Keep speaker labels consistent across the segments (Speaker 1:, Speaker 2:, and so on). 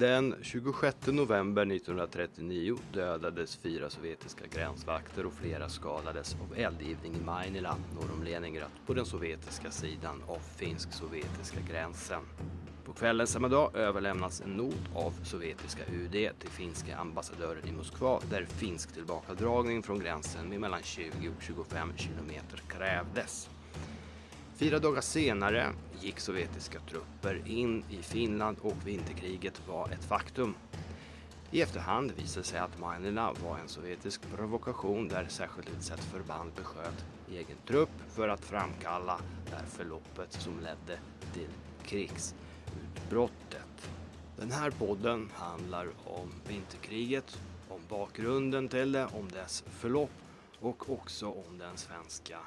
Speaker 1: Den 26 november 1939 dödades fyra sovjetiska gränsvakter och flera skadades av eldgivning i Mainila norr om Leningrad på den sovjetiska sidan av finsk-sovjetiska gränsen. På kvällen samma dag överlämnas en not av sovjetiska UD till finska ambassadören i Moskva där finsk tillbakadragning från gränsen med mellan 20 och 25 kilometer krävdes. Fyra dagar senare gick sovjetiska trupper in i Finland och vinterkriget var ett faktum. I efterhand visade sig att Mainila var en sovjetisk provokation där särskilt utsett förband besköt egen trupp för att framkalla det här förloppet som ledde till krigsutbrottet. Den här podden handlar om vinterkriget, om bakgrunden till det, om dess förlopp och också om den svenska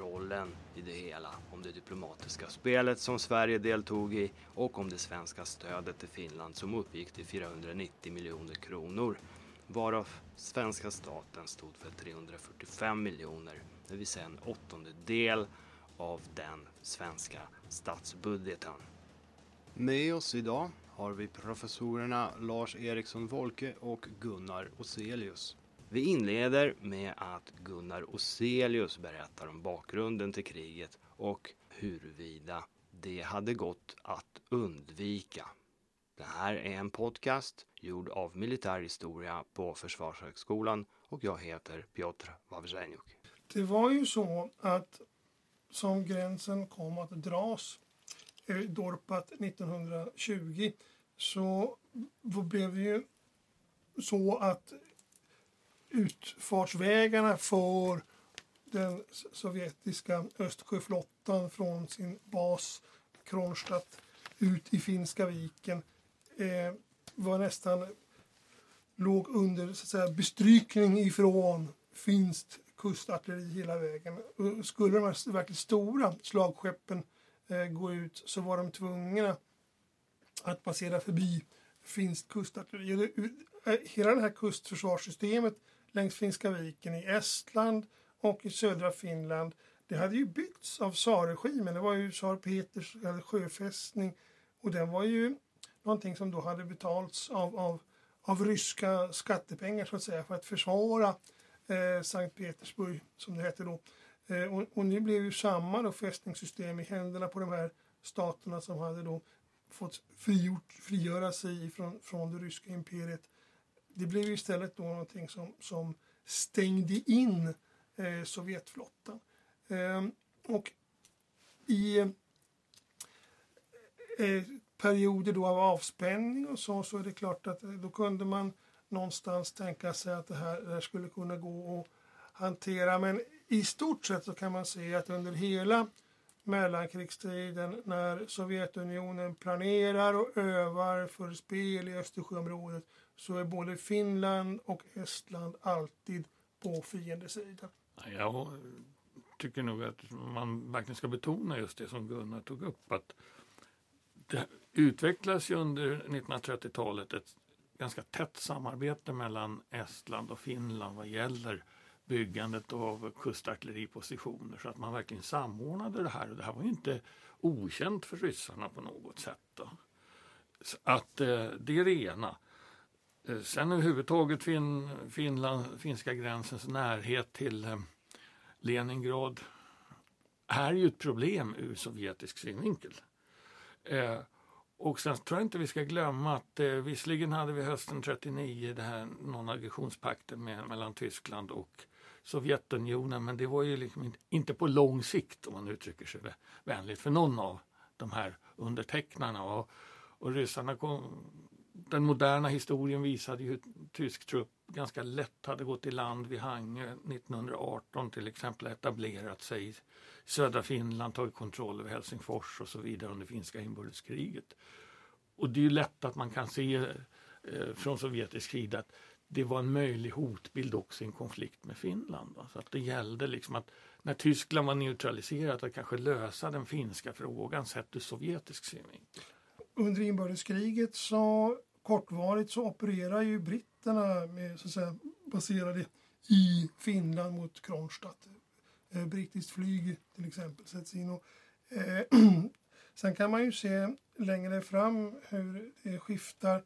Speaker 1: rollen i det hela, om det diplomatiska spelet som Sverige deltog i och om det svenska stödet till Finland som uppgick till 490 miljoner kronor varav svenska staten stod för 345 miljoner, det vill säga en åttondedel av den svenska statsbudgeten. Med oss idag har vi professorerna Lars Eriksson Wolke och Gunnar Oselius. Vi inleder med att Gunnar Oselius berättar om bakgrunden till kriget och huruvida det hade gått att undvika. Det här är en podcast gjord av militärhistoria på Försvarshögskolan och jag heter Piotr Wawrzeniuk.
Speaker 2: Det var ju så att som gränsen kom att dras, eh, Dorpat 1920, så blev det ju så att utfartsvägarna för den sovjetiska Östersjöflottan från sin bas Kronstadt ut i Finska viken eh, var nästan låg under så att säga, bestrykning ifrån finskt kustartilleri hela vägen. Och skulle de här verkligt stora slagskeppen eh, gå ut så var de tvungna att passera förbi finskt kustartilleri. Eh, hela det här kustförsvarssystemet längs Finska viken i Estland och i södra Finland. Det hade ju byggts av tsarregimen. Det var ju tsar Peters sjöfästning och den var ju någonting som då hade betalts av, av, av ryska skattepengar så att säga för att försvara eh, Sankt Petersburg som det hette då. Eh, och, och nu blev ju samma då fästningssystem i händerna på de här staterna som hade då fått frigjort, frigöra sig från, från det ryska imperiet det blev istället då någonting som, som stängde in eh, Sovjetflottan. Eh, och i eh, eh, perioder då av avspänning och så, så är det klart att eh, då kunde man någonstans tänka sig att det här, det här skulle kunna gå att hantera. Men i stort sett så kan man se att under hela mellankrigstiden när Sovjetunionen planerar och övar för spel i Östersjöområdet så är både Finland och Estland alltid på fiendesidan.
Speaker 3: Jag tycker nog att man verkligen ska betona just det som Gunnar tog upp. att Det utvecklas ju under 1930-talet ett ganska tätt samarbete mellan Estland och Finland vad gäller byggandet av kustartilleripositioner så att man verkligen samordnade det här. Det här var ju inte okänt för ryssarna på något sätt. Då. Så att eh, det är det ena. Eh, sen överhuvudtaget fin, Finland, finska gränsens närhet till eh, Leningrad är ju ett problem ur sovjetisk synvinkel. Eh, och sen tror jag inte vi ska glömma att eh, visserligen hade vi hösten 39 det här non-aggressionspakten mellan Tyskland och Sovjetunionen men det var ju liksom inte på lång sikt om man uttrycker sig vänligt för någon av de här undertecknarna. Och, och ryssarna kom, den moderna historien visade ju hur tysk trupp ganska lätt hade gått i land vid Hangö 1918 till exempel etablerat sig i södra Finland, tagit kontroll över Helsingfors och så vidare under finska inbördeskriget. Och det är ju lätt att man kan se eh, från sovjetisk sida att det var en möjlig hotbild också i en konflikt med Finland. Då. Så att det gällde liksom att när Tyskland var neutraliserat att kanske lösa den finska frågan sett ur sovjetisk synvinkel.
Speaker 2: Under inbördeskriget så kortvarigt så opererar ju britterna med, så att säga, baserade i Finland mot Kronstadt. Eh, brittiskt flyg till exempel sätts in. Och, eh, sen kan man ju se längre fram hur det skiftar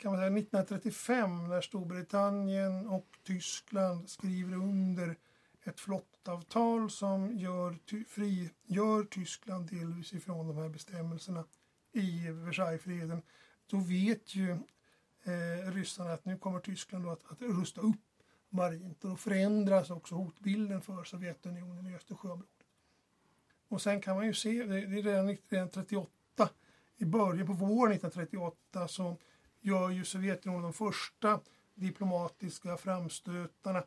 Speaker 2: kan man säga 1935 när Storbritannien och Tyskland skriver under ett flottavtal som gör, ty, frigör Tyskland delvis ifrån de här bestämmelserna i Versaillesfreden. Då vet ju eh, ryssarna att nu kommer Tyskland att, att rusta upp marint och då förändras också hotbilden för Sovjetunionen i Östersjöområdet. Och sen kan man ju se, det är redan 1938, i början på våren 1938 så gör ju Sovjetunionen de första diplomatiska framstötarna.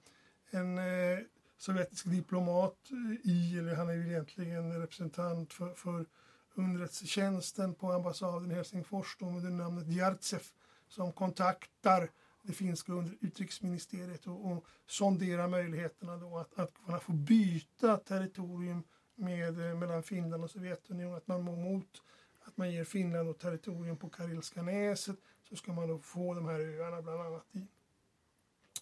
Speaker 2: En eh, sovjetisk diplomat eh, i, eller han är ju egentligen representant för, för underrättelsetjänsten på ambassaden i Helsingfors då, under namnet Jartsev som kontaktar det finska utrikesministeriet och, och sonderar möjligheterna då att, att kunna få byta territorium med, eh, mellan Finland och Sovjetunionen. Att man mot att man ger Finland och territorium på Karelska näset så ska man då få de här öarna bland annat i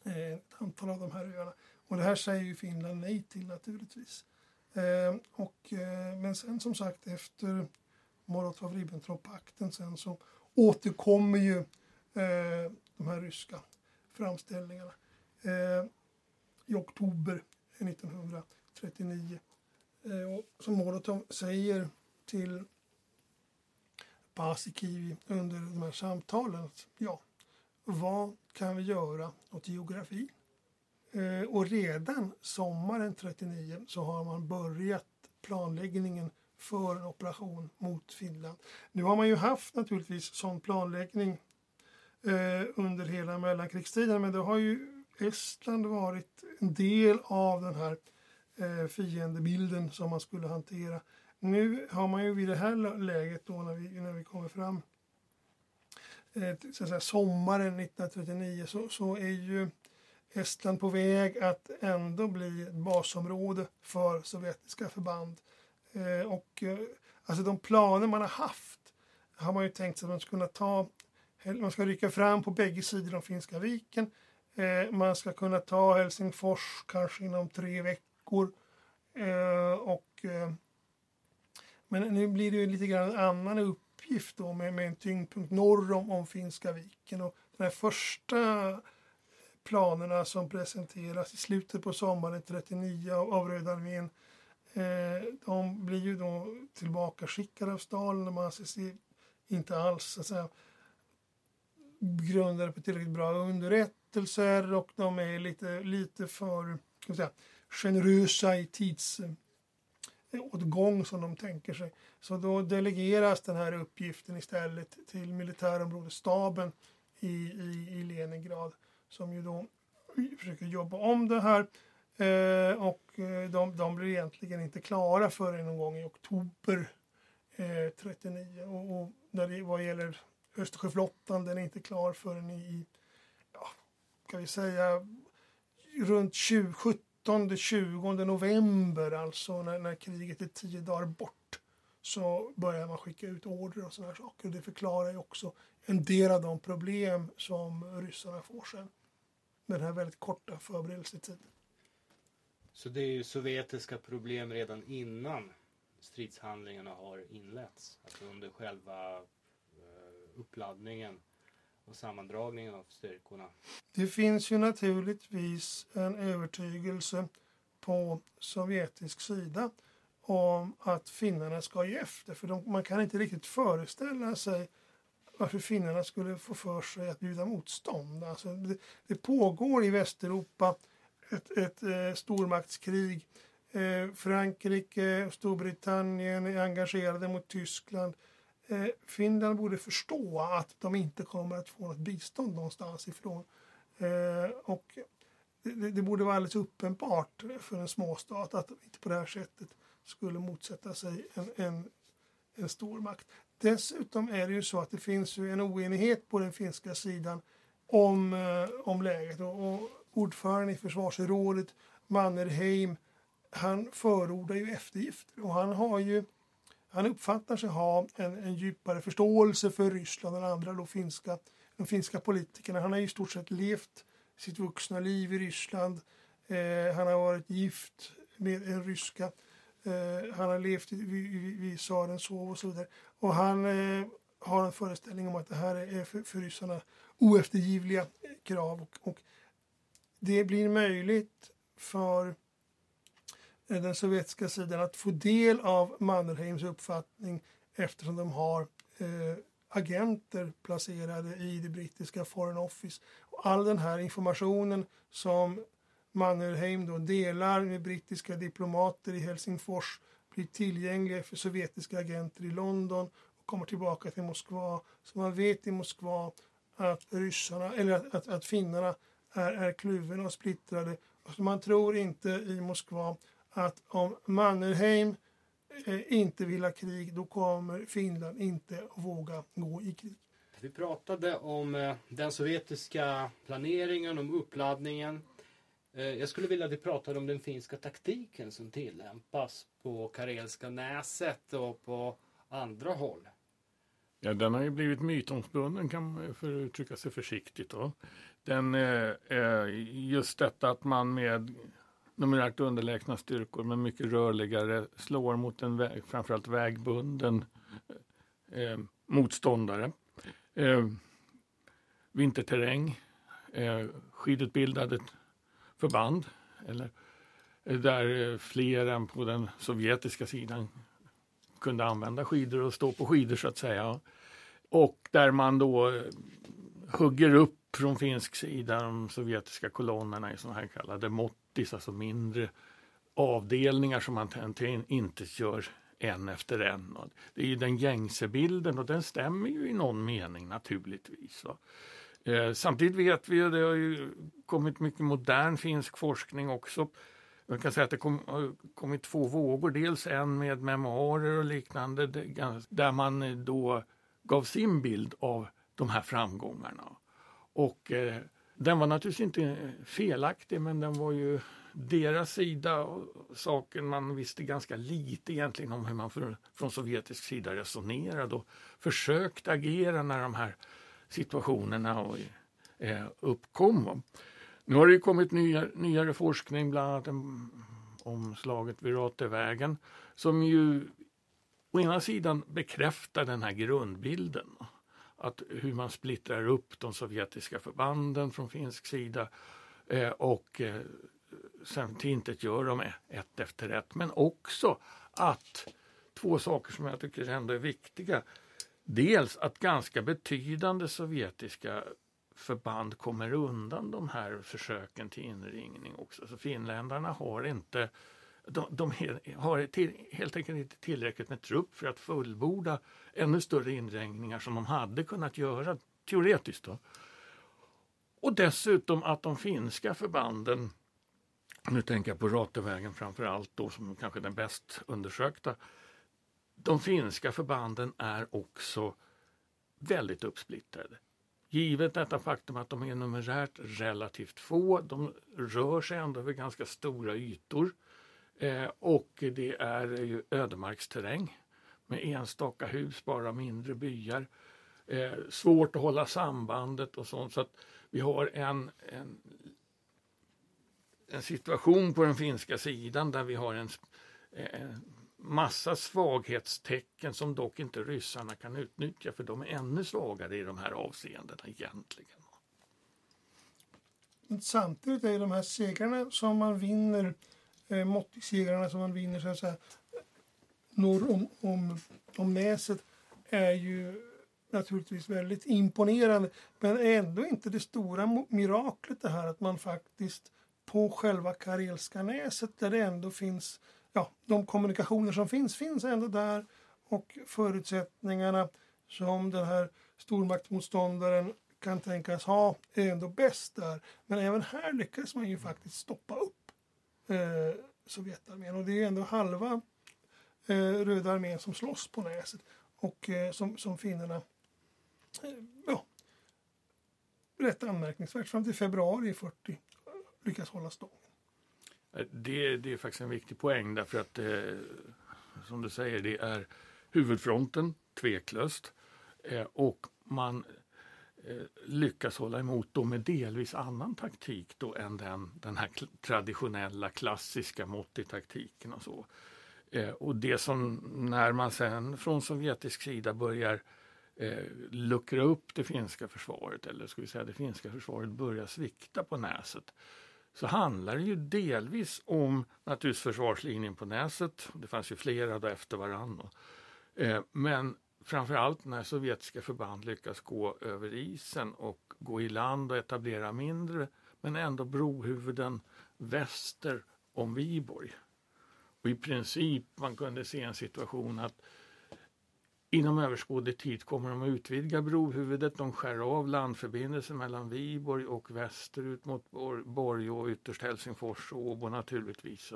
Speaker 2: eh, ett antal av de här öarna. Och det här säger ju Finland nej till naturligtvis. Eh, och, eh, men sen som sagt efter Molotov-Ribbentrop-pakten sen så återkommer ju eh, de här ryska framställningarna. Eh, I oktober 1939. Eh, och som Molotov säger till Paasikivi under de här samtalen att ja, vad kan vi göra åt geografin? Eh, och redan sommaren 39 så har man börjat planläggningen för en operation mot Finland. Nu har man ju haft naturligtvis sån planläggning eh, under hela mellankrigstiden men då har ju Estland varit en del av den här eh, fiendebilden som man skulle hantera. Nu har man ju vid det här läget då när vi, när vi kommer fram eh, så att säga, sommaren 1939 så, så är ju Estland på väg att ändå bli ett basområde för sovjetiska förband. Eh, och eh, alltså de planer man har haft har man ju tänkt sig att man ska kunna ta, man ska rycka fram på bägge sidor om Finska viken. Eh, man ska kunna ta Helsingfors kanske inom tre veckor. Eh, och, eh, men nu blir det ju lite grann en annan uppgift då med, med en tyngdpunkt norr om, om Finska viken. Och den här första planerna som presenteras i slutet på sommaren 39 av Röda armén eh, de blir ju då tillbakaskickade av Stalin. Man anses sig inte alls så att säga, grundade på tillräckligt bra underrättelser och de är lite, lite för ska säga, generösa i tidsåtgång som de tänker sig. Så då delegeras den här uppgiften istället till militärområdesstaben i, i, i Leningrad som ju då försöker jobba om det här. Eh, och eh, de, de blir egentligen inte klara förrän någon gång i oktober eh, 39. Och, och när det, vad gäller Östersjöflottan, den är inte klar förrän i, ja, kan vi säga, runt 17-20 november, alltså när, när kriget är tio dagar bort, så börjar man skicka ut order och sådana saker. Och det förklarar ju också en del av de problem som ryssarna får sen den här väldigt korta förberedelsetiden.
Speaker 4: Så det är ju sovjetiska problem redan innan stridshandlingarna har inletts? Alltså under själva eh, uppladdningen och sammandragningen av styrkorna?
Speaker 2: Det finns ju naturligtvis en övertygelse på sovjetisk sida om att finnarna ska ge efter. För de, man kan inte riktigt föreställa sig varför finnarna skulle få för sig att bjuda motstånd. Alltså det, det pågår i Västeuropa ett, ett eh, stormaktskrig. Eh, Frankrike och Storbritannien är engagerade mot Tyskland. Eh, Finland borde förstå att de inte kommer att få något bistånd någonstans ifrån. Eh, och det, det, borde vara alldeles uppenbart för en småstat att de inte på det här sättet skulle motsätta sig en, en, en stormakt. Dessutom är det ju så att det finns ju en oenighet på den finska sidan om, eh, om läget. Och, och ordföranden i försvarsrådet, Mannerheim, han förordar ju eftergifter och han har ju han uppfattar sig ha en, en djupare förståelse för Ryssland än andra då finska, de finska politikerna. Han har i stort sett levt sitt vuxna liv i Ryssland. Eh, han har varit gift med en ryska Eh, han har levt vid, vid, vid Tsarens hov och så vidare. Och han eh, har en föreställning om att det här är för, för ryssarna oeftergivliga krav. Och, och det blir möjligt för eh, den sovjetiska sidan att få del av Mannerheims uppfattning eftersom de har eh, agenter placerade i det brittiska Foreign Office. Och all den här informationen som Mannerheim då delar med brittiska diplomater i Helsingfors blir tillgängliga för sovjetiska agenter i London och kommer tillbaka till Moskva. Så man vet i Moskva att ryssarna, eller att, att, att finnarna är, är kluvna och splittrade. Och så man tror inte i Moskva att om Mannerheim eh, inte vill ha krig, då kommer Finland inte att våga gå i krig.
Speaker 4: Vi pratade om eh, den sovjetiska planeringen, om uppladdningen. Eh, jag skulle vilja att vi pratade om den finska taktiken som tillämpas på Karelska näset och på andra håll.
Speaker 3: Ja, den har ju blivit mytomspunnen kan man för att uttrycka sig försiktigt. Då. Den, eh, eh, just detta att man med numerärt underlägsna styrkor men mycket rörligare slår mot en väg, framförallt vägbunden eh, motståndare. Eh, vinterterräng, eh, skidutbildade förband eller eh, där eh, fler än på den sovjetiska sidan kunde använda skidor och stå på skidor så att säga. Och där man då eh, hugger upp från finsk sida de sovjetiska kolonnerna i sådana här kallade mottis, alltså mindre avdelningar som man inte gör en efter en. Det är ju den gängse bilden och den stämmer ju i någon mening naturligtvis. Eh, samtidigt vet vi ju... det har ju kommit mycket modern finsk forskning också. Man kan säga att det kom, har kommit två vågor. Dels en med memoarer och liknande där man då gav sin bild av de här framgångarna. Och eh, den var naturligtvis inte felaktig men den var ju deras sida och saken man visste ganska lite egentligen om hur man för, från sovjetisk sida resonerade och försökte agera när de här situationerna eh, uppkom. Nu har det kommit nya, nyare forskning, bland annat om slaget vid Ratevägen som ju å ena sidan bekräftar den här grundbilden att hur man splittrar upp de sovjetiska förbanden från finsk sida eh, och eh, sen tillintetgör dem ett efter ett. Men också att två saker som jag tycker ändå är viktiga. Dels att ganska betydande sovjetiska förband kommer undan de här försöken till inringning också. Så finländarna har inte de, de har till, helt enkelt inte tillräckligt med trupp för att fullborda ännu större inringningar som de hade kunnat göra teoretiskt. Då. Och dessutom att de finska förbanden, nu tänker jag på Ratevägen framför allt då som kanske den bäst undersökta, de finska förbanden är också väldigt uppsplittrade. Givet detta faktum att de är numerärt relativt få, de rör sig ändå över ganska stora ytor eh, och det är ju ödemarksterräng med enstaka hus, bara mindre byar. Eh, svårt att hålla sambandet och sånt. Så att vi har en, en, en situation på den finska sidan där vi har en, en eh, massa svaghetstecken som dock inte ryssarna kan utnyttja för de är ännu svagare i de här avseendena egentligen.
Speaker 2: Samtidigt är de här segrarna som man vinner, eh, måttsegrarna som man vinner så att säga, norr om, om, om näset är ju naturligtvis väldigt imponerande. Men ändå inte det stora miraklet det här att man faktiskt på själva Karelska näset där det ändå finns, ja, de kommunikationer som finns, finns ändå där och förutsättningarna som den här stormaktsmotståndaren kan tänkas ha är ändå bäst där. Men även här lyckas man ju faktiskt stoppa upp eh, Sovjetarmén och det är ändå halva eh, Röda armén som slåss på näset och eh, som, som finnarna eh, ja, rätt anmärkningsvärt fram till februari 40 lyckas hålla stången.
Speaker 3: Eh, det, det är faktiskt en viktig poäng därför att eh, som du säger det är huvudfronten tveklöst eh, och man eh, lyckas hålla emot då med delvis annan taktik då än den, den här traditionella klassiska mått i taktiken och så. Eh, och det som när man sen från sovjetisk sida börjar eh, luckra upp det finska försvaret, eller ska vi säga det finska försvaret börjar svikta på Näset, så handlar det ju delvis om naturligtvis försvarslinjen på Näset. Det fanns ju flera då efter varandra. Eh, men framförallt när sovjetiska förband lyckas gå över isen och gå i land och etablera mindre men ändå brohuvuden väster om Viborg. Och i princip man kunde se en situation att inom överskådlig tid kommer de att utvidga brohuvudet. De skär av landförbindelsen mellan Viborg och västerut mot Borg och ytterst Helsingfors och Åbo naturligtvis.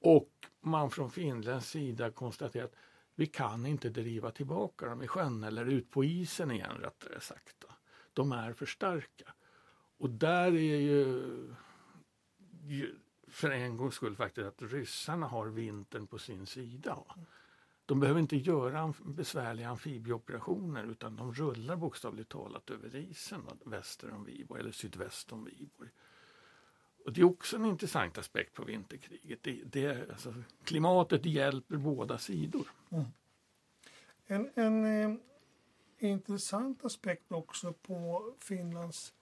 Speaker 3: Och man från Finlands sida konstaterar att vi kan inte driva tillbaka dem i sjön eller ut på isen igen rättare sagt. De är för starka. Och där är ju, ju för en gångs skull faktiskt att ryssarna har vintern på sin sida. De behöver inte göra besvärliga amfibieoperationer utan de rullar bokstavligt talat över isen väster om Viborg eller sydväst om Viborg. Och det är också en intressant aspekt på vinterkriget. Det, det, alltså, klimatet hjälper båda sidor. Mm.
Speaker 2: En, en eh, intressant aspekt också på Finlands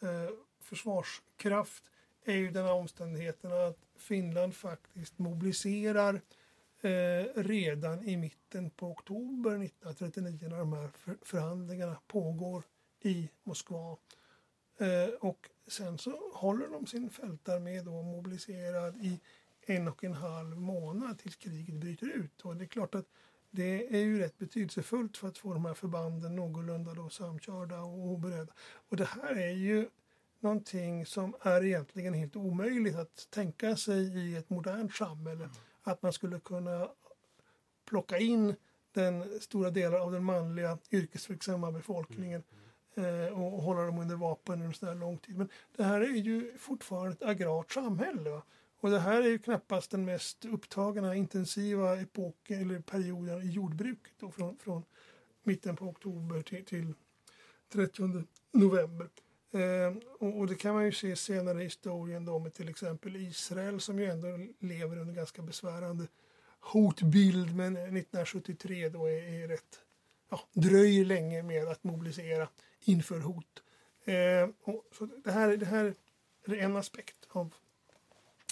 Speaker 2: eh, försvarskraft är ju den här omständigheten att Finland faktiskt mobiliserar eh, redan i mitten på oktober 1939 när de här för, förhandlingarna pågår i Moskva. Eh, och sen så håller de sin fältarmé då mobiliserad i en och en halv månad tills kriget bryter ut. Och det är klart att det är ju rätt betydelsefullt för att få de här förbanden någorlunda då samkörda och oberedda. Och det här är ju någonting som är egentligen helt omöjligt att tänka sig i ett modernt samhälle. Mm. Att man skulle kunna plocka in den stora delar av den manliga yrkesverksamma befolkningen mm. och hålla dem under vapen under så här lång tid. Men det här är ju fortfarande ett agrart samhälle. Va? Och det här är ju knappast den mest upptagna intensiva epoken eller perioden i jordbruket då, från, från mitten på oktober till, till 30 november. Eh, och, och, det kan man ju se senare i historien då med till exempel Israel som ju ändå lever under ganska besvärande hotbild men 1973 då är, är rätt, ja, dröjer länge med att mobilisera inför hot. Eh, och, så det här, det här är en aspekt av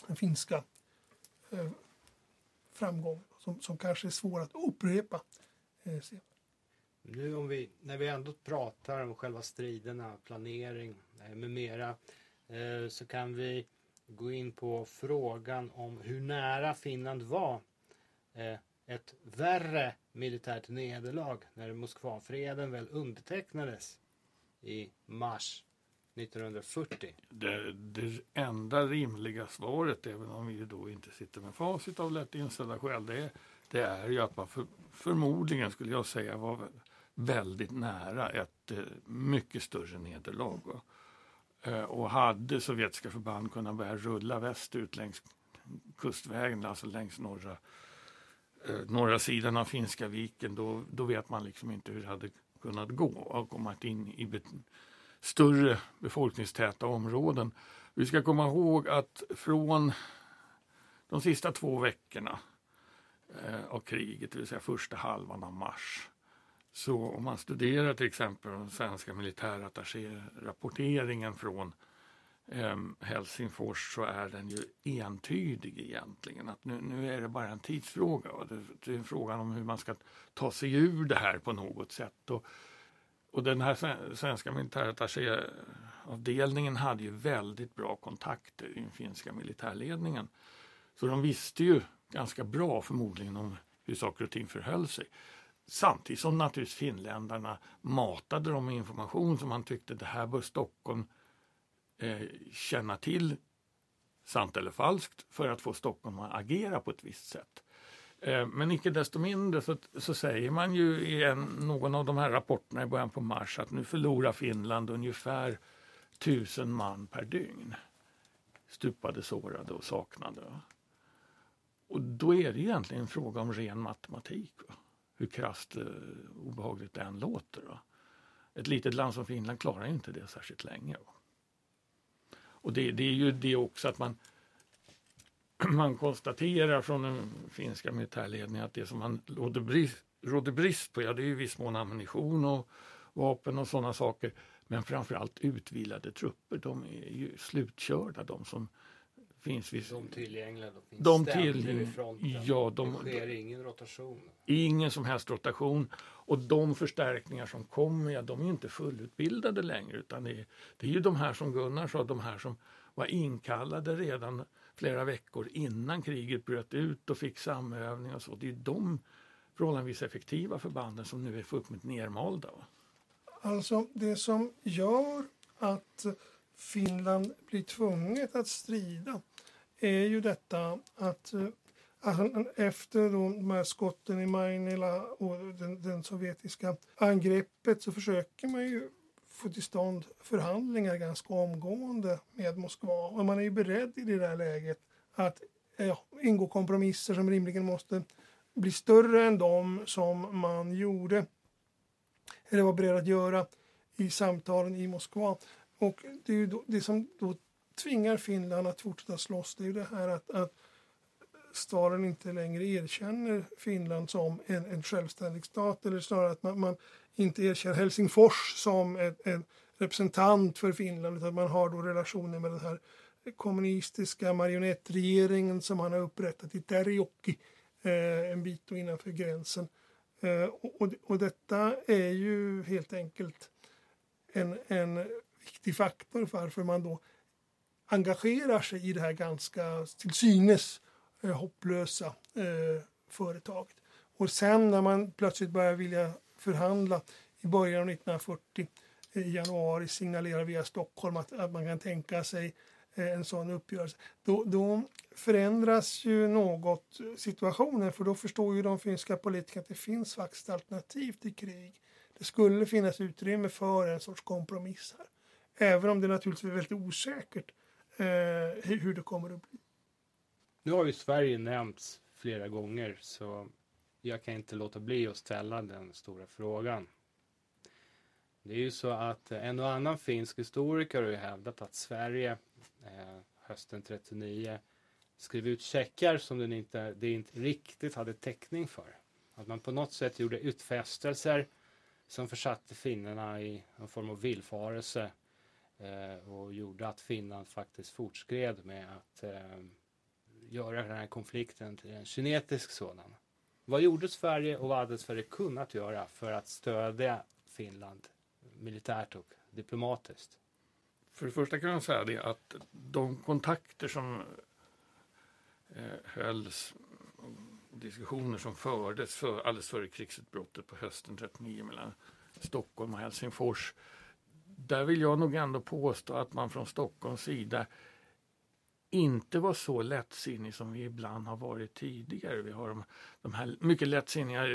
Speaker 2: den finska eh, framgången som, som kanske är svår att upprepa eh, senare.
Speaker 4: Nu om vi, när vi ändå pratar om själva striderna, planering eh, med mera, eh, så kan vi gå in på frågan om hur nära Finland var eh, ett värre militärt nederlag när Moskvafreden väl undertecknades i mars 1940.
Speaker 3: Det, det enda rimliga svaret, även om vi då inte sitter med facit av lätt inställda skäl, det, det är ju att man för, förmodligen, skulle jag säga, var väldigt nära ett eh, mycket större nederlag. Eh, och hade sovjetiska förband kunnat börja rulla västerut längs kustvägen, alltså längs norra, eh, norra sidan av Finska viken, då, då vet man liksom inte hur det hade kunnat gå och kommit in i be större befolkningstäta områden. Vi ska komma ihåg att från de sista två veckorna av kriget, det vill säga första halvan av mars, så om man studerar till exempel den svenska militärattaché-rapporteringen från eh, Helsingfors så är den ju entydig egentligen. Att nu, nu är det bara en tidsfråga. Det, det är frågan om hur man ska ta sig ur det här på något sätt. Och, och den här svenska militärattachéavdelningen hade ju väldigt bra kontakter i den finska militärledningen. Så de visste ju ganska bra förmodligen om hur saker och ting förhöll sig. Samtidigt som naturligtvis finländarna matade dem med information som man tyckte det här bör Stockholm eh, känna till, sant eller falskt, för att få Stockholm att agera på ett visst sätt. Eh, men icke desto mindre så, så, säger man ju i en, någon av de här rapporterna i början på mars att nu förlorar Finland ungefär tusen man per dygn. Stupade, sårade och saknade. Och då är det egentligen en fråga om ren matematik. Va? Hur krasst eh, obehagligt det än låter. Va? Ett litet land som Finland klarar inte det särskilt länge. Va? Och det, det, är ju det också att man man konstaterar från den finska militärledningen att det som man råder brist, råder brist på, ja det är i viss mån ammunition och vapen och sådana saker. Men framförallt utvilade trupper, de är ju slutkörda de som finns vid...
Speaker 4: De tillgängliga, de finns
Speaker 3: De
Speaker 4: ständigt
Speaker 3: tillgäng-
Speaker 4: vid fronten.
Speaker 3: ja, de-
Speaker 4: det sker ingen rotation.
Speaker 3: Ingen som helst rotation. Och de förstärkningar som kommer, ja, de är inte fullutbildade längre utan det är, det är ju de här som Gunnar sa, de här som var inkallade redan flera veckor innan kriget bröt ut och fick samövning och så. Det är de förhållandevis effektiva förbanden som nu är fullkomligt nermalda.
Speaker 2: Alltså det som gör att Finland blir tvunget att strida är ju detta att eh, alltså, efter då de här skotten i Mainila och den, den sovjetiska angreppet så försöker man ju få till stånd förhandlingar ganska omgående med Moskva. Och man är ju beredd i det där läget att ja, ingå kompromisser som rimligen måste bli större än de som man gjorde eller var beredd att göra i samtalen i Moskva. Och det, är ju då, det som då tvingar Finland att fortsätta slåss det är ju det här att, att Stalin inte längre erkänner Finland som en, en självständig stat eller snarare att man, man inte erkänner Helsingfors som en representant för Finland utan man har då relationer med den här kommunistiska marionettregeringen som man har upprättat i Terjoki eh, en bit innanför gränsen. Eh, och, och, och detta är ju helt enkelt en, en viktig faktor för varför man då engagerar sig i det här ganska till synes eh, hopplösa eh, företaget. Och sen när man plötsligt börjar vilja förhandla i början av 1940 eh, i januari signalerar via Stockholm att, att man kan tänka sig eh, en sån uppgörelse. Då, då förändras ju något situationen för då förstår ju de finska politikerna att det finns faktiskt alternativ till krig. Det skulle finnas utrymme för en sorts kompromiss här. Även om det naturligtvis är väldigt osäkert Eh, hur hur det kommer att bli.
Speaker 4: Nu har ju Sverige nämnts flera gånger så jag kan inte låta bli att ställa den stora frågan. Det är ju så att en och annan finsk historiker har ju hävdat att Sverige eh, hösten 39 skrev ut checkar som den inte, det inte riktigt hade täckning för. Att man på något sätt gjorde utfästelser som försatte finnarna i en form av villfarelse eh, Eh, och gjorde att Finland faktiskt fortskred med att eh, göra den här konflikten till en kinetisk sådan. Vad gjorde Sverige och vad hade Sverige kunnat göra för att stödja Finland militärt och diplomatiskt?
Speaker 3: För det första kan jag säga det att de kontakter som eh, hölls, diskussioner som fördes för, alldeles före krigsutbrottet på hösten 39 mellan Stockholm och Helsingfors. Där vill jag nog ändå påstå att man från Stockholms sida inte var så lättsinnig som vi ibland har varit tidigare. Vi har de, de här mycket lättsinniga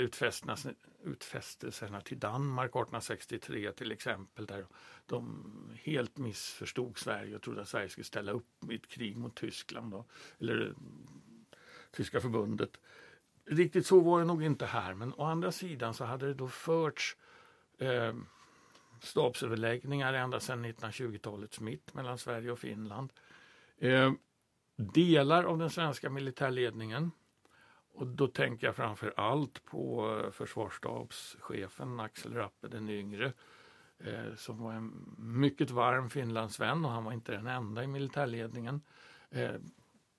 Speaker 3: utfästelserna, till Danmark 1863 till exempel där de helt missförstod Sverige och trodde att Sverige skulle ställa upp i ett krig mot Tyskland, då, eller eh, Tyska förbundet. Riktigt så var det nog inte här, men å andra sidan så hade det då förts eh, stabsöverläggningar ända sedan 1920-talets mitt mellan Sverige och Finland. Eh, delar av den svenska militärledningen och då tänker jag framför allt på eh, försvarsstabschefen Axel Rappe den yngre eh, som var en mycket varm Finlandsvän och han var inte den enda i militärledningen eh,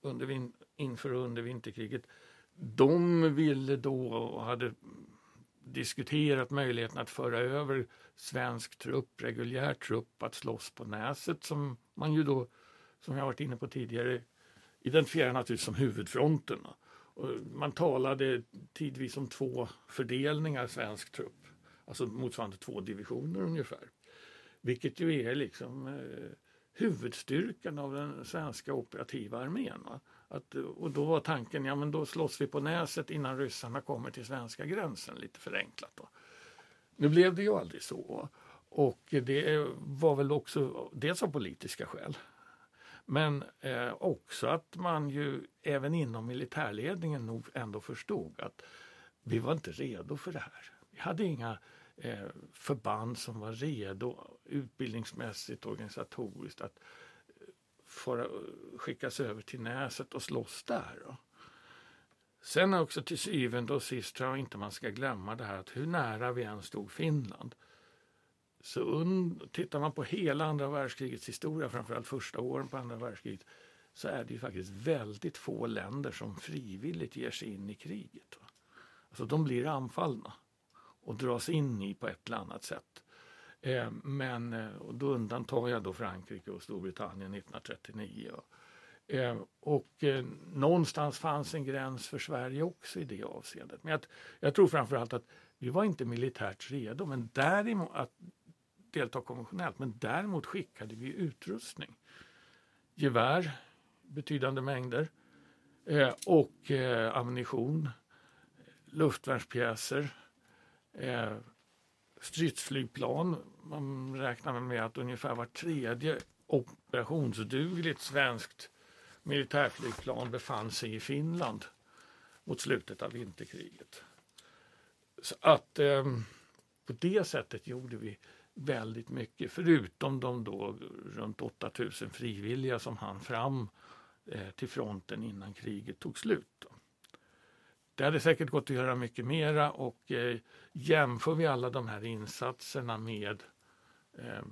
Speaker 3: under inför och under vinterkriget. De ville då och hade diskuterat möjligheten att föra över svensk trupp, reguljär trupp, att slåss på Näset som man ju då, som jag varit inne på tidigare, identifierar naturligtvis som huvudfronten. Och man talade tidvis om två fördelningar svensk trupp, alltså motsvarande två divisioner ungefär. Vilket ju är liksom eh, huvudstyrkan av den svenska operativa armén. Va? Att, och då var tanken, ja men då slåss vi på Näset innan ryssarna kommer till svenska gränsen, lite förenklat. Då. Nu blev det ju aldrig så. Och det var väl också dels av politiska skäl. Men eh, också att man ju även inom militärledningen nog ändå förstod att vi var inte redo för det här. Vi hade inga eh, förband som var redo utbildningsmässigt, organisatoriskt att få skickas över till Näset och slåss där. Då. Sen också till syvende och sist tror jag inte man ska glömma det här att hur nära vi än stod Finland så und, tittar man på hela andra världskrigets historia, framförallt första åren på andra världskriget, så är det ju faktiskt väldigt få länder som frivilligt ger sig in i kriget. Alltså de blir anfallna och dras in i på ett eller annat sätt. Eh, men eh, och då undantar jag då Frankrike och Storbritannien 1939. Eh, och eh, någonstans fanns en gräns för Sverige också i det avseendet. Men jag, jag tror framförallt att vi var inte militärt redo, men däremot att delta konventionellt. Men däremot skickade vi utrustning. Gevär, betydande mängder, eh, och eh, ammunition, luftvärnspjäser, eh, stridsflygplan. Man räknar med att ungefär var tredje operationsdugligt svenskt militärflygplan befann sig i Finland mot slutet av vinterkriget. Så att eh, på det sättet gjorde vi väldigt mycket, förutom de då runt 8000 frivilliga som hann fram eh, till fronten innan kriget tog slut. Då. Det hade säkert gått att göra mycket mera och eh, jämför vi alla de här insatserna med eh,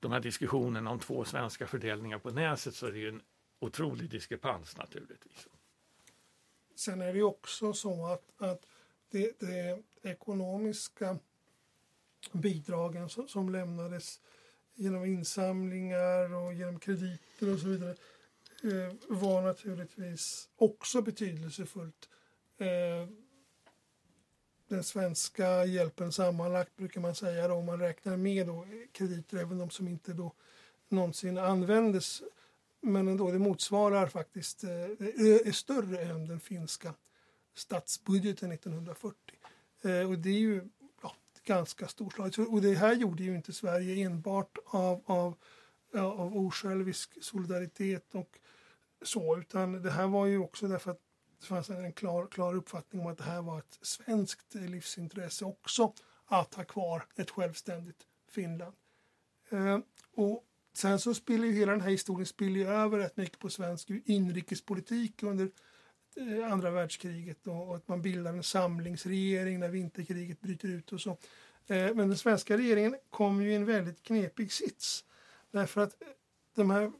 Speaker 3: de här diskussionerna om två svenska fördelningar på Näset så är det ju en otrolig diskrepans naturligtvis.
Speaker 2: Sen är det ju också så att, att det, det ekonomiska bidragen som, som lämnades genom insamlingar och genom krediter och så vidare eh, var naturligtvis också betydelsefullt. Eh, den svenska hjälpen sammanlagt brukar man säga då, om man räknar med då, krediter, även de som inte då någonsin användes. Men ändå, det motsvarar faktiskt, eh, är större än den finska statsbudgeten 1940. Eh, och det är ju ganska storslaget. Och det här gjorde ju inte Sverige enbart av, av, av osjälvisk solidaritet och så, utan det här var ju också därför att det fanns en klar, klar uppfattning om att det här var ett svenskt livsintresse också att ha kvar ett självständigt Finland. Eh, och sen så spiller ju hela den här historien spiller över rätt mycket på svensk inrikespolitik under Eh, andra världskriget och att man bildar en samlingsregering när vinterkriget bryter ut och så. Eh, men den svenska regeringen kom ju i en väldigt knepig sits. Därför att eh, de här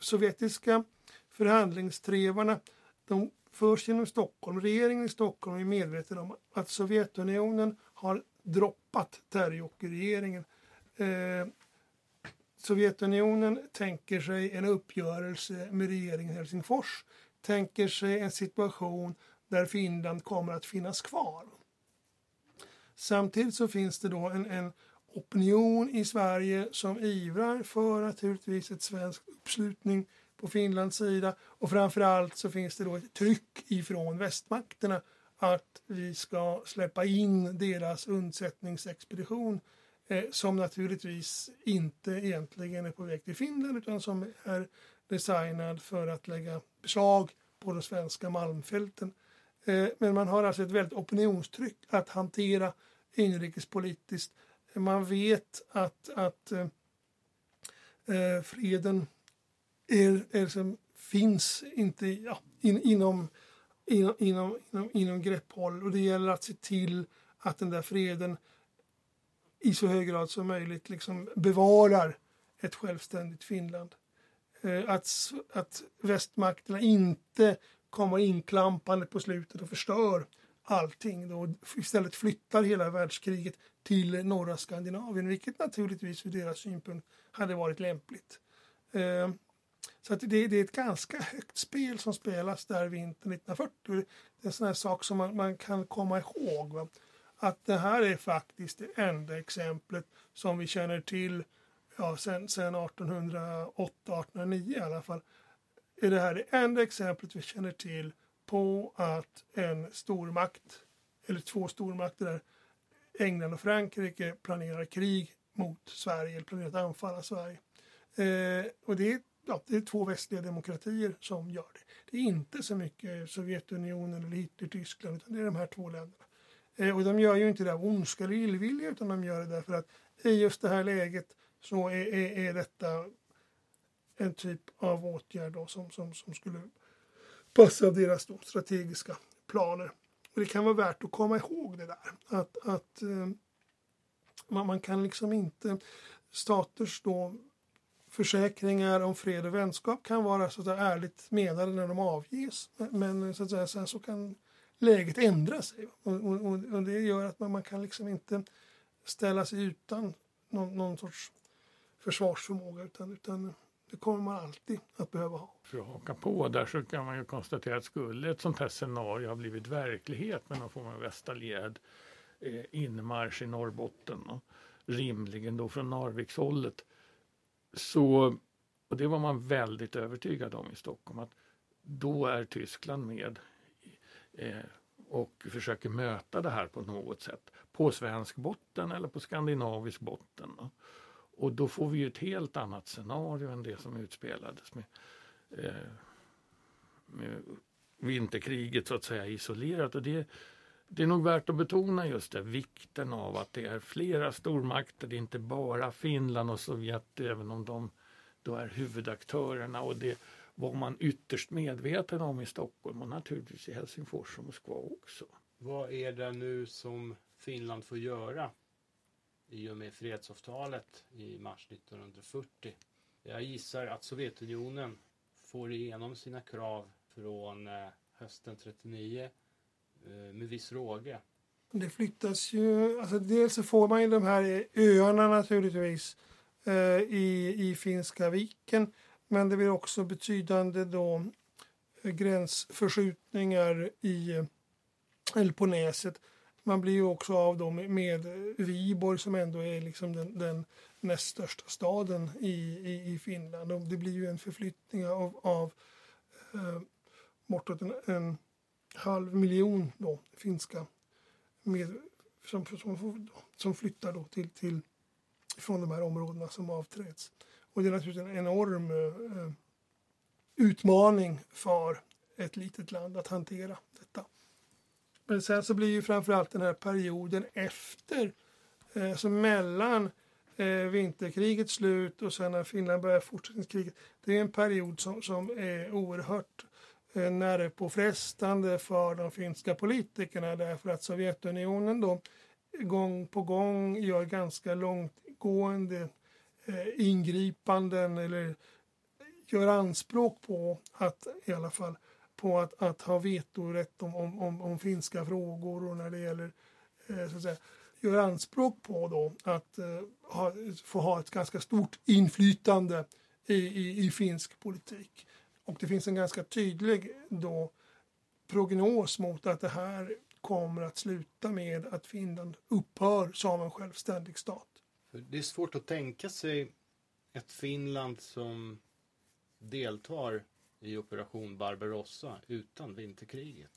Speaker 2: sovjetiska förhandlingstrevarna de förs genom Stockholm. Regeringen i Stockholm är medveten om att Sovjetunionen har droppat Terjocki-regeringen. Eh, Sovjetunionen tänker sig en uppgörelse med regeringen i Helsingfors tänker sig en situation där Finland kommer att finnas kvar. Samtidigt så finns det då en, en opinion i Sverige som ivrar för naturligtvis ett svensk uppslutning på Finlands sida och framförallt så finns det då ett tryck ifrån västmakterna att vi ska släppa in deras undsättningsexpedition eh, som naturligtvis inte egentligen är på väg till Finland utan som är designad för att lägga beslag på de svenska malmfälten. Eh, men man har alltså ett väldigt opinionstryck att hantera inrikespolitiskt. Man vet att, att eh, eh freden är, är som finns inte ja, in, inom, inom, inom, inom, inom grepphåll och det gäller att se till att den där freden i så hög grad som möjligt liksom bevarar ett självständigt Finland. Eh, att, att västmakterna inte kommer inklampande på slutet och förstör allting. Då, istället flyttar hela världskriget till norra Skandinavien, vilket naturligtvis ur deras synpunkt hade varit lämpligt. Eh, så att det, det, är ett ganska högt spel som spelas där vintern 1940. Det är en sån här sak som man, man kan komma ihåg. Va? Att det här är faktiskt det enda exemplet som vi känner till ja, sen, sen 1808-1809 i alla fall, är det här det enda exemplet vi känner till på att en stormakt, eller två stormakter där, England och Frankrike planerar krig mot Sverige, eller planerar att anfalla Sverige. Eh, och det är, ja, det är två västliga demokratier som gör det. Det är inte så mycket Sovjetunionen eller Hitler-Tyskland, utan det är de här två länderna. Eh, och de gör ju inte det av ondska eller illvilja, utan de gör det därför att i just det här läget så är, är, är detta en typ av åtgärd då som, som, som skulle passa deras då strategiska planer. Och det kan vara värt att komma ihåg det där. Att, att eh, man, man kan liksom inte staters då försäkringar om fred och vänskap kan vara så att säga, ärligt menade när de avges. Men så att säga, sen så kan läget ändra sig. Och, och, och det gör att man, man, kan liksom inte ställa sig utan någon, någon sorts försvarsförmåga utan, utan det kommer man alltid att behöva ha.
Speaker 3: För att haka på där så kan man ju konstatera att skulle ett sånt här scenario ha blivit verklighet med någon form av västallierad eh, inmarsch i Norrbotten och rimligen då från Narvikshållet så, och det var man väldigt övertygad om i Stockholm, att då är Tyskland med eh, och försöker möta det här på något sätt. På svensk botten eller på skandinavisk botten. Och då får vi ju ett helt annat scenario än det som utspelades med, eh, med vinterkriget så att säga isolerat. Och det, det är nog värt att betona just det, vikten av att det är flera stormakter, det är inte bara Finland och Sovjet, även om de då är huvudaktörerna. Och det var man ytterst medveten om i Stockholm och naturligtvis i Helsingfors och Moskva också.
Speaker 4: Vad är det nu som Finland får göra i och med fredsavtalet i mars 1940? Jag gissar att Sovjetunionen får igenom sina krav från eh, hösten 39 Eh, med viss råge.
Speaker 2: Det flyttas ju, alltså dels så får man ju de här öarna naturligtvis eh, i, i Finska viken. Men det blir också betydande då eh, gränsförskjutningar i, eller på näset. Man blir ju också av då med, med Viborg som ändå är liksom den, den näst största staden i, i, i Finland. Och det blir ju en förflyttning av, av eh, bortåt en, en halv miljon då, finska med, som, som, som flyttar då till, till, från de här områdena som avträds. Och det är naturligtvis en enorm eh, utmaning för ett litet land att hantera detta. Men sen så blir ju framförallt den här perioden efter, eh, så mellan eh, vinterkrigets slut och sen när Finland börjar fortsättningskriget. Det är en period som, som är oerhört Eh, Eh, nervpåfrestande för de finska politikerna därför att Sovjetunionen då gång på gång gör ganska långtgående eh, ingripanden eller gör anspråk på att i alla fall på att, att ha vetorätt om, om, om, om finska frågor och när det gäller eh, så att säga, gör anspråk på då att eh, ha, få ha ett ganska stort inflytande i, i, i finsk politik. Och det finns en ganska tydlig då prognos mot att det här kommer att sluta med att Finland upphör som en självständig stat.
Speaker 4: Det är svårt att tänka sig ett Finland som deltar i operation Barbarossa utan vinterkriget.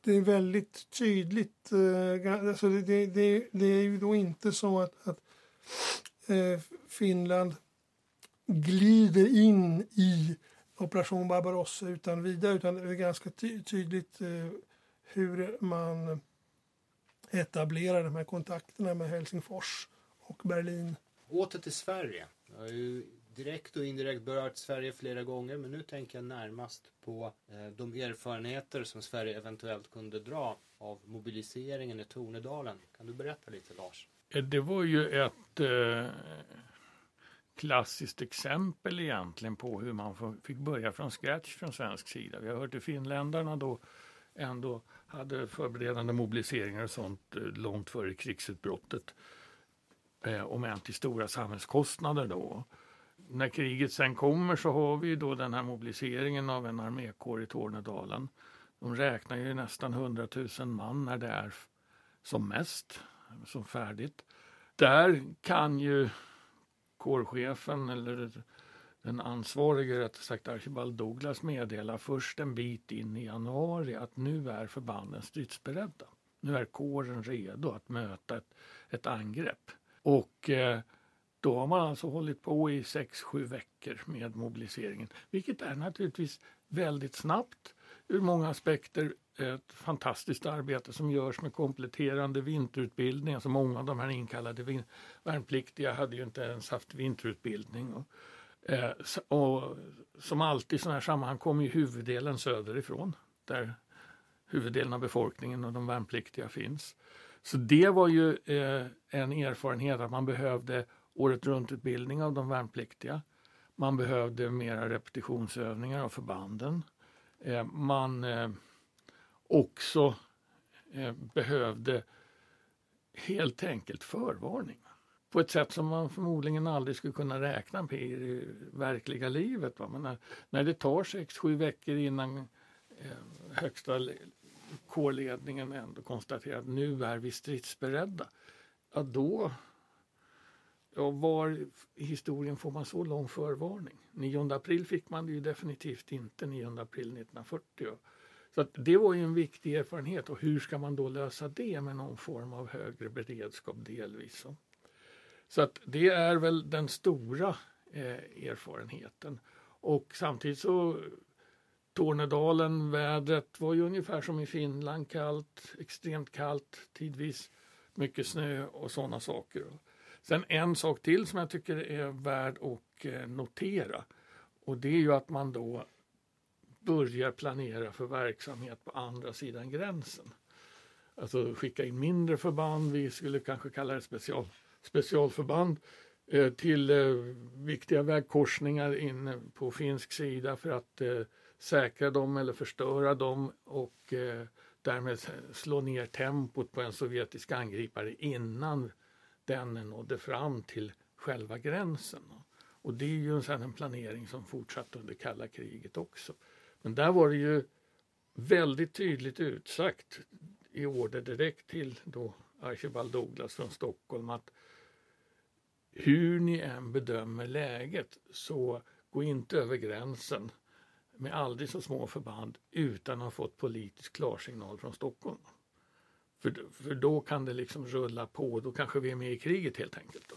Speaker 2: Det är väldigt tydligt. Eh, alltså det, det, det är ju då inte så att, att eh, Finland glider in i Operation Barbarossa utan vidare utan det är ganska ty tydligt eh, hur man etablerar de här kontakterna med Helsingfors och Berlin.
Speaker 4: Åter till Sverige. Jag har ju direkt och indirekt berört Sverige flera gånger men nu tänker jag närmast på eh, de erfarenheter som Sverige eventuellt kunde dra av mobiliseringen i Tornedalen. Kan du berätta lite Lars?
Speaker 3: Det var ju ett eh klassiskt exempel egentligen på hur man fick börja från scratch från svensk sida. Vi har hört att finländarna då ändå hade förberedande mobiliseringar och sånt eh, långt före krigsutbrottet. Eh, om än till stora samhällskostnader då. När kriget sen kommer så har vi då den här mobiliseringen av en armékår i Tornedalen. De räknar ju nästan 100 000 man när det är som mest, som färdigt. Där kan ju kårchefen eller den ansvarige, rättare sagt Archibald Douglas, meddelar först en bit in i januari att nu är förbanden stridsberedda. Nu är kåren redo att möta ett, ett angrepp. Och eh, då har man alltså hållit på i sex sju veckor med mobiliseringen, vilket är naturligtvis väldigt snabbt ur många aspekter ett fantastiskt arbete som görs med kompletterande vinterutbildning. Alltså många av de här inkallade värnpliktiga hade ju inte ens haft vinterutbildning. Eh, och som alltid i sådana här sammanhang kommer ju huvuddelen söderifrån där huvuddelen av befolkningen och de värnpliktiga finns. Så det var ju eh, en erfarenhet att man behövde året runt-utbildning av de värnpliktiga. Man behövde mera repetitionsövningar av förbanden. Eh, man eh, också eh, behövde helt enkelt förvarning på ett sätt som man förmodligen aldrig skulle kunna räkna med i det verkliga livet. Va? Men när, när det tar sex, sju veckor innan eh, högsta kårledningen ändå konstaterar att nu är vi stridsberedda. Ja, då Ja, var i historien får man så lång förvarning? 9 april fick man det ju definitivt inte 9 april 1940. Så att det var ju en viktig erfarenhet och hur ska man då lösa det med någon form av högre beredskap delvis. Så att det är väl den stora eh, erfarenheten. Och samtidigt så Tornedalen, vädret var ju ungefär som i Finland, kallt, extremt kallt, tidvis mycket snö och sådana saker. Sen en sak till som jag tycker är värd att eh, notera och det är ju att man då börjar planera för verksamhet på andra sidan gränsen. Alltså skicka in mindre förband, vi skulle kanske kalla det special, specialförband eh, till eh, viktiga vägkorsningar inne på finsk sida för att säkra dem eller förstöra dem och därmed slå ner tempot på en sovjetisk angripare innan den nådde fram till själva gränsen. Och det är ju en, en planering som fortsatte under kalla kriget också. Men där var det ju väldigt tydligt utsagt i order direkt till då Archibald Douglas från Stockholm att hur ni än bedömer läget så gå inte över gränsen med aldrig så små förband utan att ha fått politisk klarsignal från Stockholm. För, för då kan det liksom rulla på, då kanske vi är med i kriget helt enkelt. Då.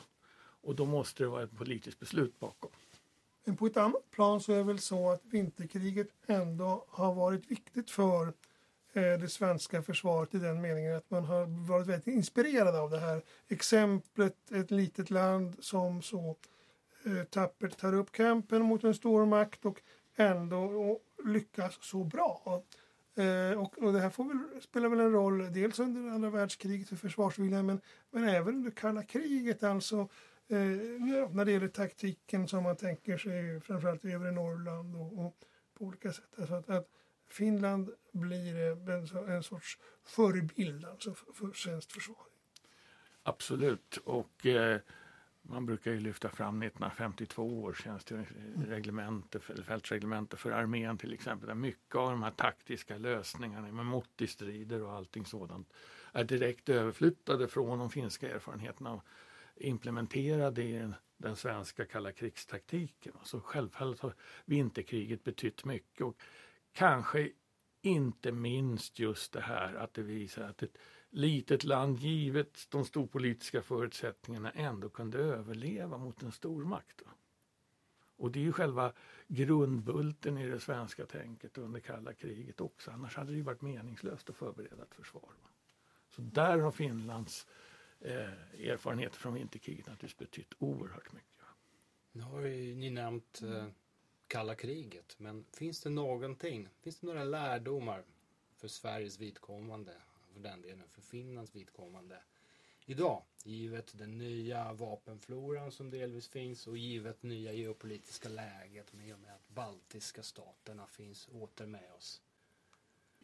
Speaker 3: Och då måste det vara ett politiskt beslut bakom.
Speaker 2: Men på ett annat plan så är det väl så att vinterkriget ändå har varit viktigt för eh, det svenska försvaret i den meningen att man har varit väldigt inspirerad av det här exemplet, ett litet land som så eh, tappert tar upp kampen mot en stor makt och ändå lyckas så bra. Eh, och, och, det här får väl, spelar väl en roll dels under andra världskriget för försvarsviljan men, men även under kalla kriget alltså eh, när det gäller taktiken som man tänker sig framförallt i övre Norrland och, och på olika sätt. Alltså att, att Finland blir en, en sorts förebild alltså för, för svenskt försvar.
Speaker 3: Absolut och eh, man brukar ju lyfta fram 1952 års tjänstgöringsreglemente, fältreglemente för armén till exempel. Där mycket av de här taktiska lösningarna med Mottistrider och allting sådant är direkt överflyttade från de finska erfarenheterna och implementerade i den, den svenska kalla krigstaktiken. Så självfallet har vinterkriget betytt mycket och kanske inte minst just det här att det visar att ett litet land, givet de storpolitiska förutsättningarna, ändå kunde överleva mot en stormakt. Och det är ju själva grundbulten i det svenska tänket under kalla kriget också. Annars hade det ju varit meningslöst att förbereda ett försvar. Så där har Finlands eh, erfarenheter från vinterkriget naturligtvis betytt oerhört mycket.
Speaker 4: Nu har ju ni nämnt eh, kalla kriget, men finns det någonting, finns det några lärdomar för Sveriges vidkommande för den delen för Finlands vidkommande idag. Givet den nya vapenfloran som delvis finns och givet nya geopolitiska läget med och med att baltiska staterna finns åter med oss.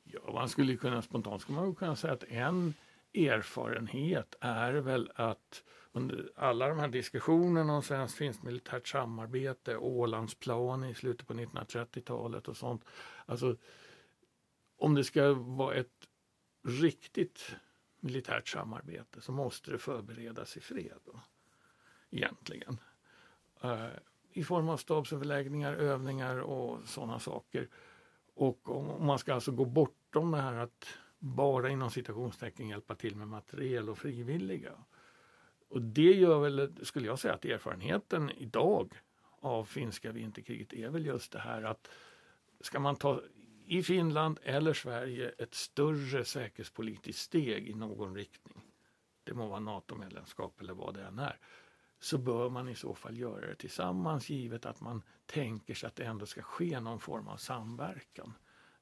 Speaker 3: Ja, man skulle kunna spontant skulle man kunna säga att en erfarenhet är väl att under alla de här diskussionerna om svenskt finskt militärt samarbete, Ålandsplan i slutet på 1930-talet och sånt. Alltså, om det ska vara ett riktigt militärt samarbete så måste det förberedas i fred. Då, egentligen. Eh, I form av stabsöverläggningar, övningar och sådana saker. Och om man ska alltså gå bortom det här att bara inom citationstecken hjälpa till med materiel och frivilliga. Och det gör väl, skulle jag säga, att erfarenheten idag av finska vinterkriget är väl just det här att ska man ta i Finland eller Sverige ett större säkerhetspolitiskt steg i någon riktning. Det må vara NATO-medlemskap eller vad det än är. så bör man i så fall göra det tillsammans givet att man tänker sig att det ändå ska ske någon form av samverkan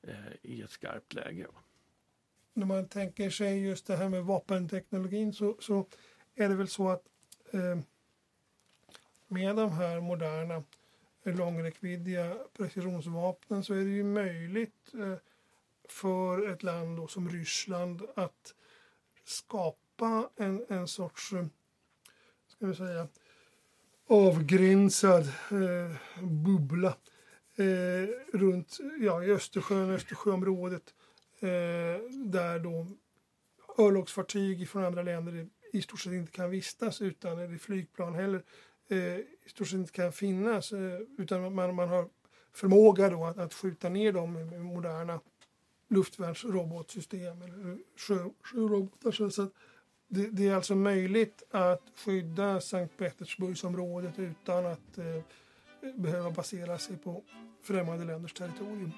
Speaker 3: eh, i ett skarpt läge.
Speaker 2: När man tänker sig just det här med vapenteknologin så, så är det väl så att eh, med de här moderna Eh, långräckviddiga precisionsvapnen så är det ju möjligt eh, för ett land som Ryssland att skapa en, en sorts, eh, ska vi säga, avgränsad eh, bubbla eh, runt ja, i Östersjön, Östersjöområdet eh, där då örlogsfartyg från andra länder i stort sett inte kan vistas utan eller flygplan heller eh, i stort sett inte kan finnas eh, utan man, man har förmåga då att, att skjuta ner dem med moderna luftvärnsrobotsystem eller sjö, sjörobotar. Så, så det, det, är alltså möjligt att skydda Sankt Petersburgsområdet utan att eh, behöva basera sig på främmande länders territorium.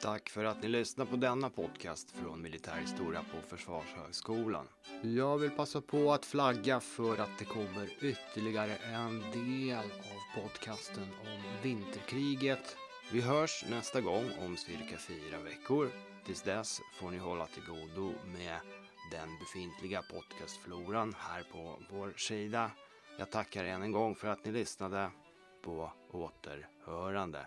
Speaker 1: Tack för att ni lyssnar på denna podcast från Militärhistoria på Försvarshögskolan. Jag vill passa på att flagga för att det kommer ytterligare en del av podcasten om vinterkriget. Vi hörs nästa gång om cirka fyra veckor. Tills dess får ni hålla till godo med den befintliga podcastfloran här på vår sida. Jag tackar än en gång för att ni lyssnade. På återhörande.